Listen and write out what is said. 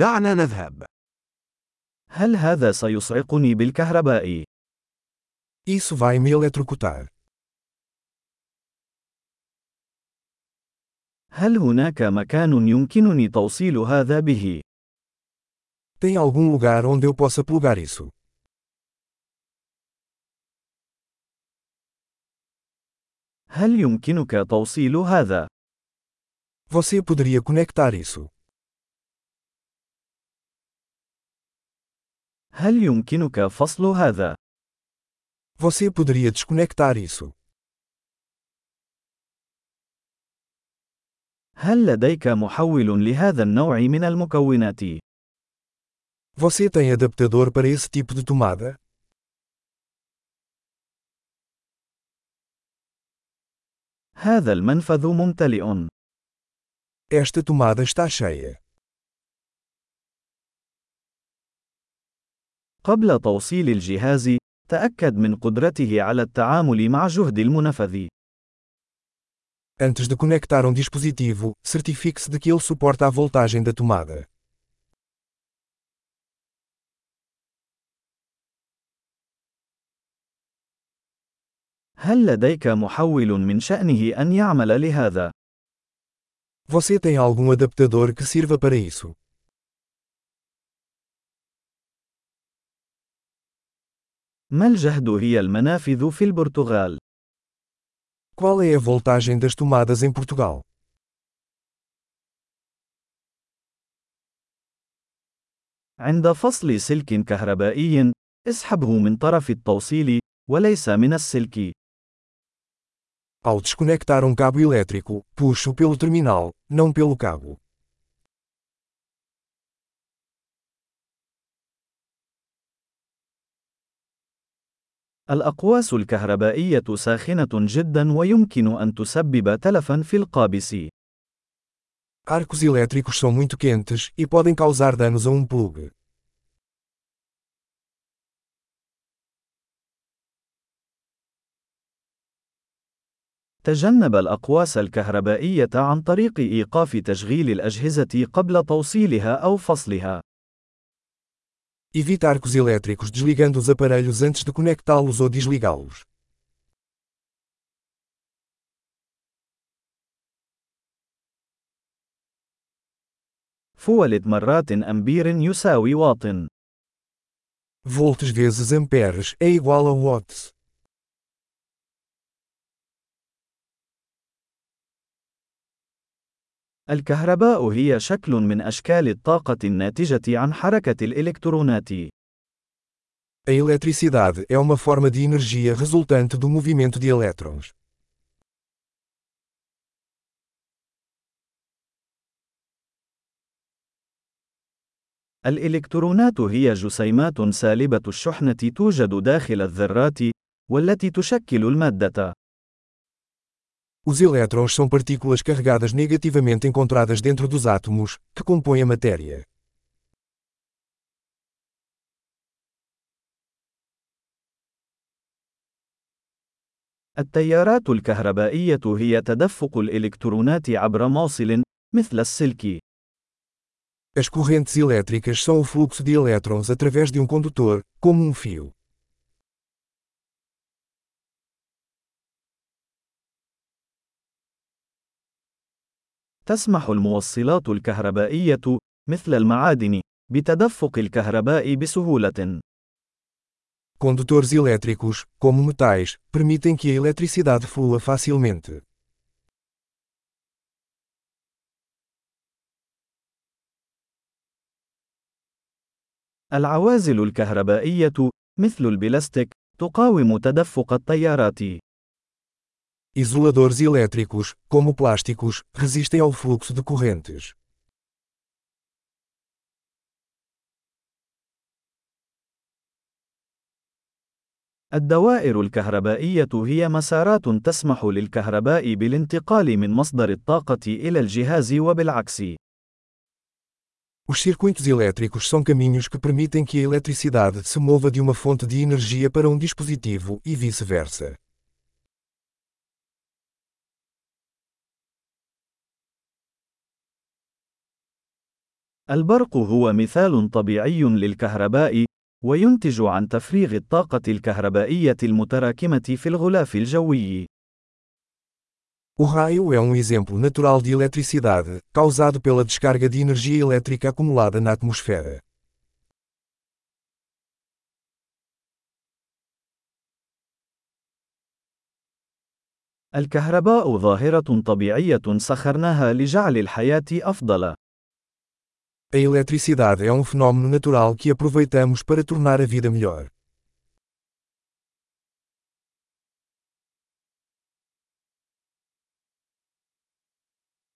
دعنا نذهب. هل هذا سيصعقني بالكهرباء؟ Isso vai me eletrocutar. هل هناك مكان يمكنني توصيل هذا به؟ Tem algum lugar onde eu possa plugar isso? هل يمكنك توصيل هذا؟ Você poderia conectar isso? هل يمكنك فصل هذا؟ Você poderia desconectar isso? هل لديك محول لهذا النوع من المكونات؟ Você tem adaptador para esse tipo de tomada? هذا المنفذ ممتلئ. Esta tomada está cheia. قبل توصيل الجهاز، تأكد من قدرته على التعامل مع جهد المنفذ. Antes de conectar um dispositivo, certifique-se de que ele suporta a voltagem da tomada. هل لديك محول من شأنه أن يعمل لهذا؟ Você tem algum adaptador que sirva para isso? ما الجهد هي المنافذ في البرتغال؟ Qual é a voltagem das tomadas em Portugal? عند فصل سلك كهربائي، اسحبه من طرف التوصيل، وليس من السلك. Ao desconectar um cabo elétrico, puxo pelo terminal, não pelo cabo. الأقواس الكهربائية ساخنة جدا ويمكن أن تسبب تلفا في القابس. Arcos elétricos são muito quentes e podem causar danos a um plug. تجنب الأقواس الكهربائية عن طريق إيقاف تشغيل الأجهزة قبل توصيلها أو فصلها. Evite arcos elétricos desligando os aparelhos antes de conectá-los ou desligá-los. فولت مرات أمبير يساوي واط. Volts vezes amperes é igual a watts. الكهرباء هي شكل من أشكال الطاقة الناتجة عن حركة الإلكترونات. A eletricidade é uma forma de energia resultante do movimento de elétrons. الإلكترونات هي جسيمات سالبة الشحنة توجد داخل الذرات، والتي تشكل المادة. Os elétrons são partículas carregadas negativamente encontradas dentro dos átomos, que compõem a matéria. التيارات الكهربائية هي تدفق الإلكترونات عبر موصل، مثل السلك. As correntes elétricas são o fluxo de elétrons através de um condutor, como um fio. تسمح الموصلات الكهربائية، مثل المعادن، بتدفق الكهرباء بسهولة. Condutores elétricos, como metais, permitem que a eletricidade flua facilmente. العوازل الكهربائية، مثل البلاستيك، تقاوم تدفق التيارات. Isoladores elétricos, como plásticos, resistem ao fluxo de correntes. الدوائر الكهربائية هي مسارات تسمح للكهرباء بالانتقال من مصدر الطاقة إلى الجهاز وبالعكس. Os circuitos elétricos são caminhos que permitem que a eletricidade se mova de uma fonte de energia para um dispositivo e vice-versa. البرق هو مثال طبيعي للكهرباء، وينتج عن تفريغ الطاقة الكهربائية المتراكمة في الغلاف الجوي. O raio é um exemplo natural de eletricidade, causado pela descarga de energia elétrica acumulada na atmosfera. الكهرباء ظاهرة طبيعية سخرناها لجعل الحياة أفضل. A eletricidade é um fenômeno natural que aproveitamos para tornar a vida melhor.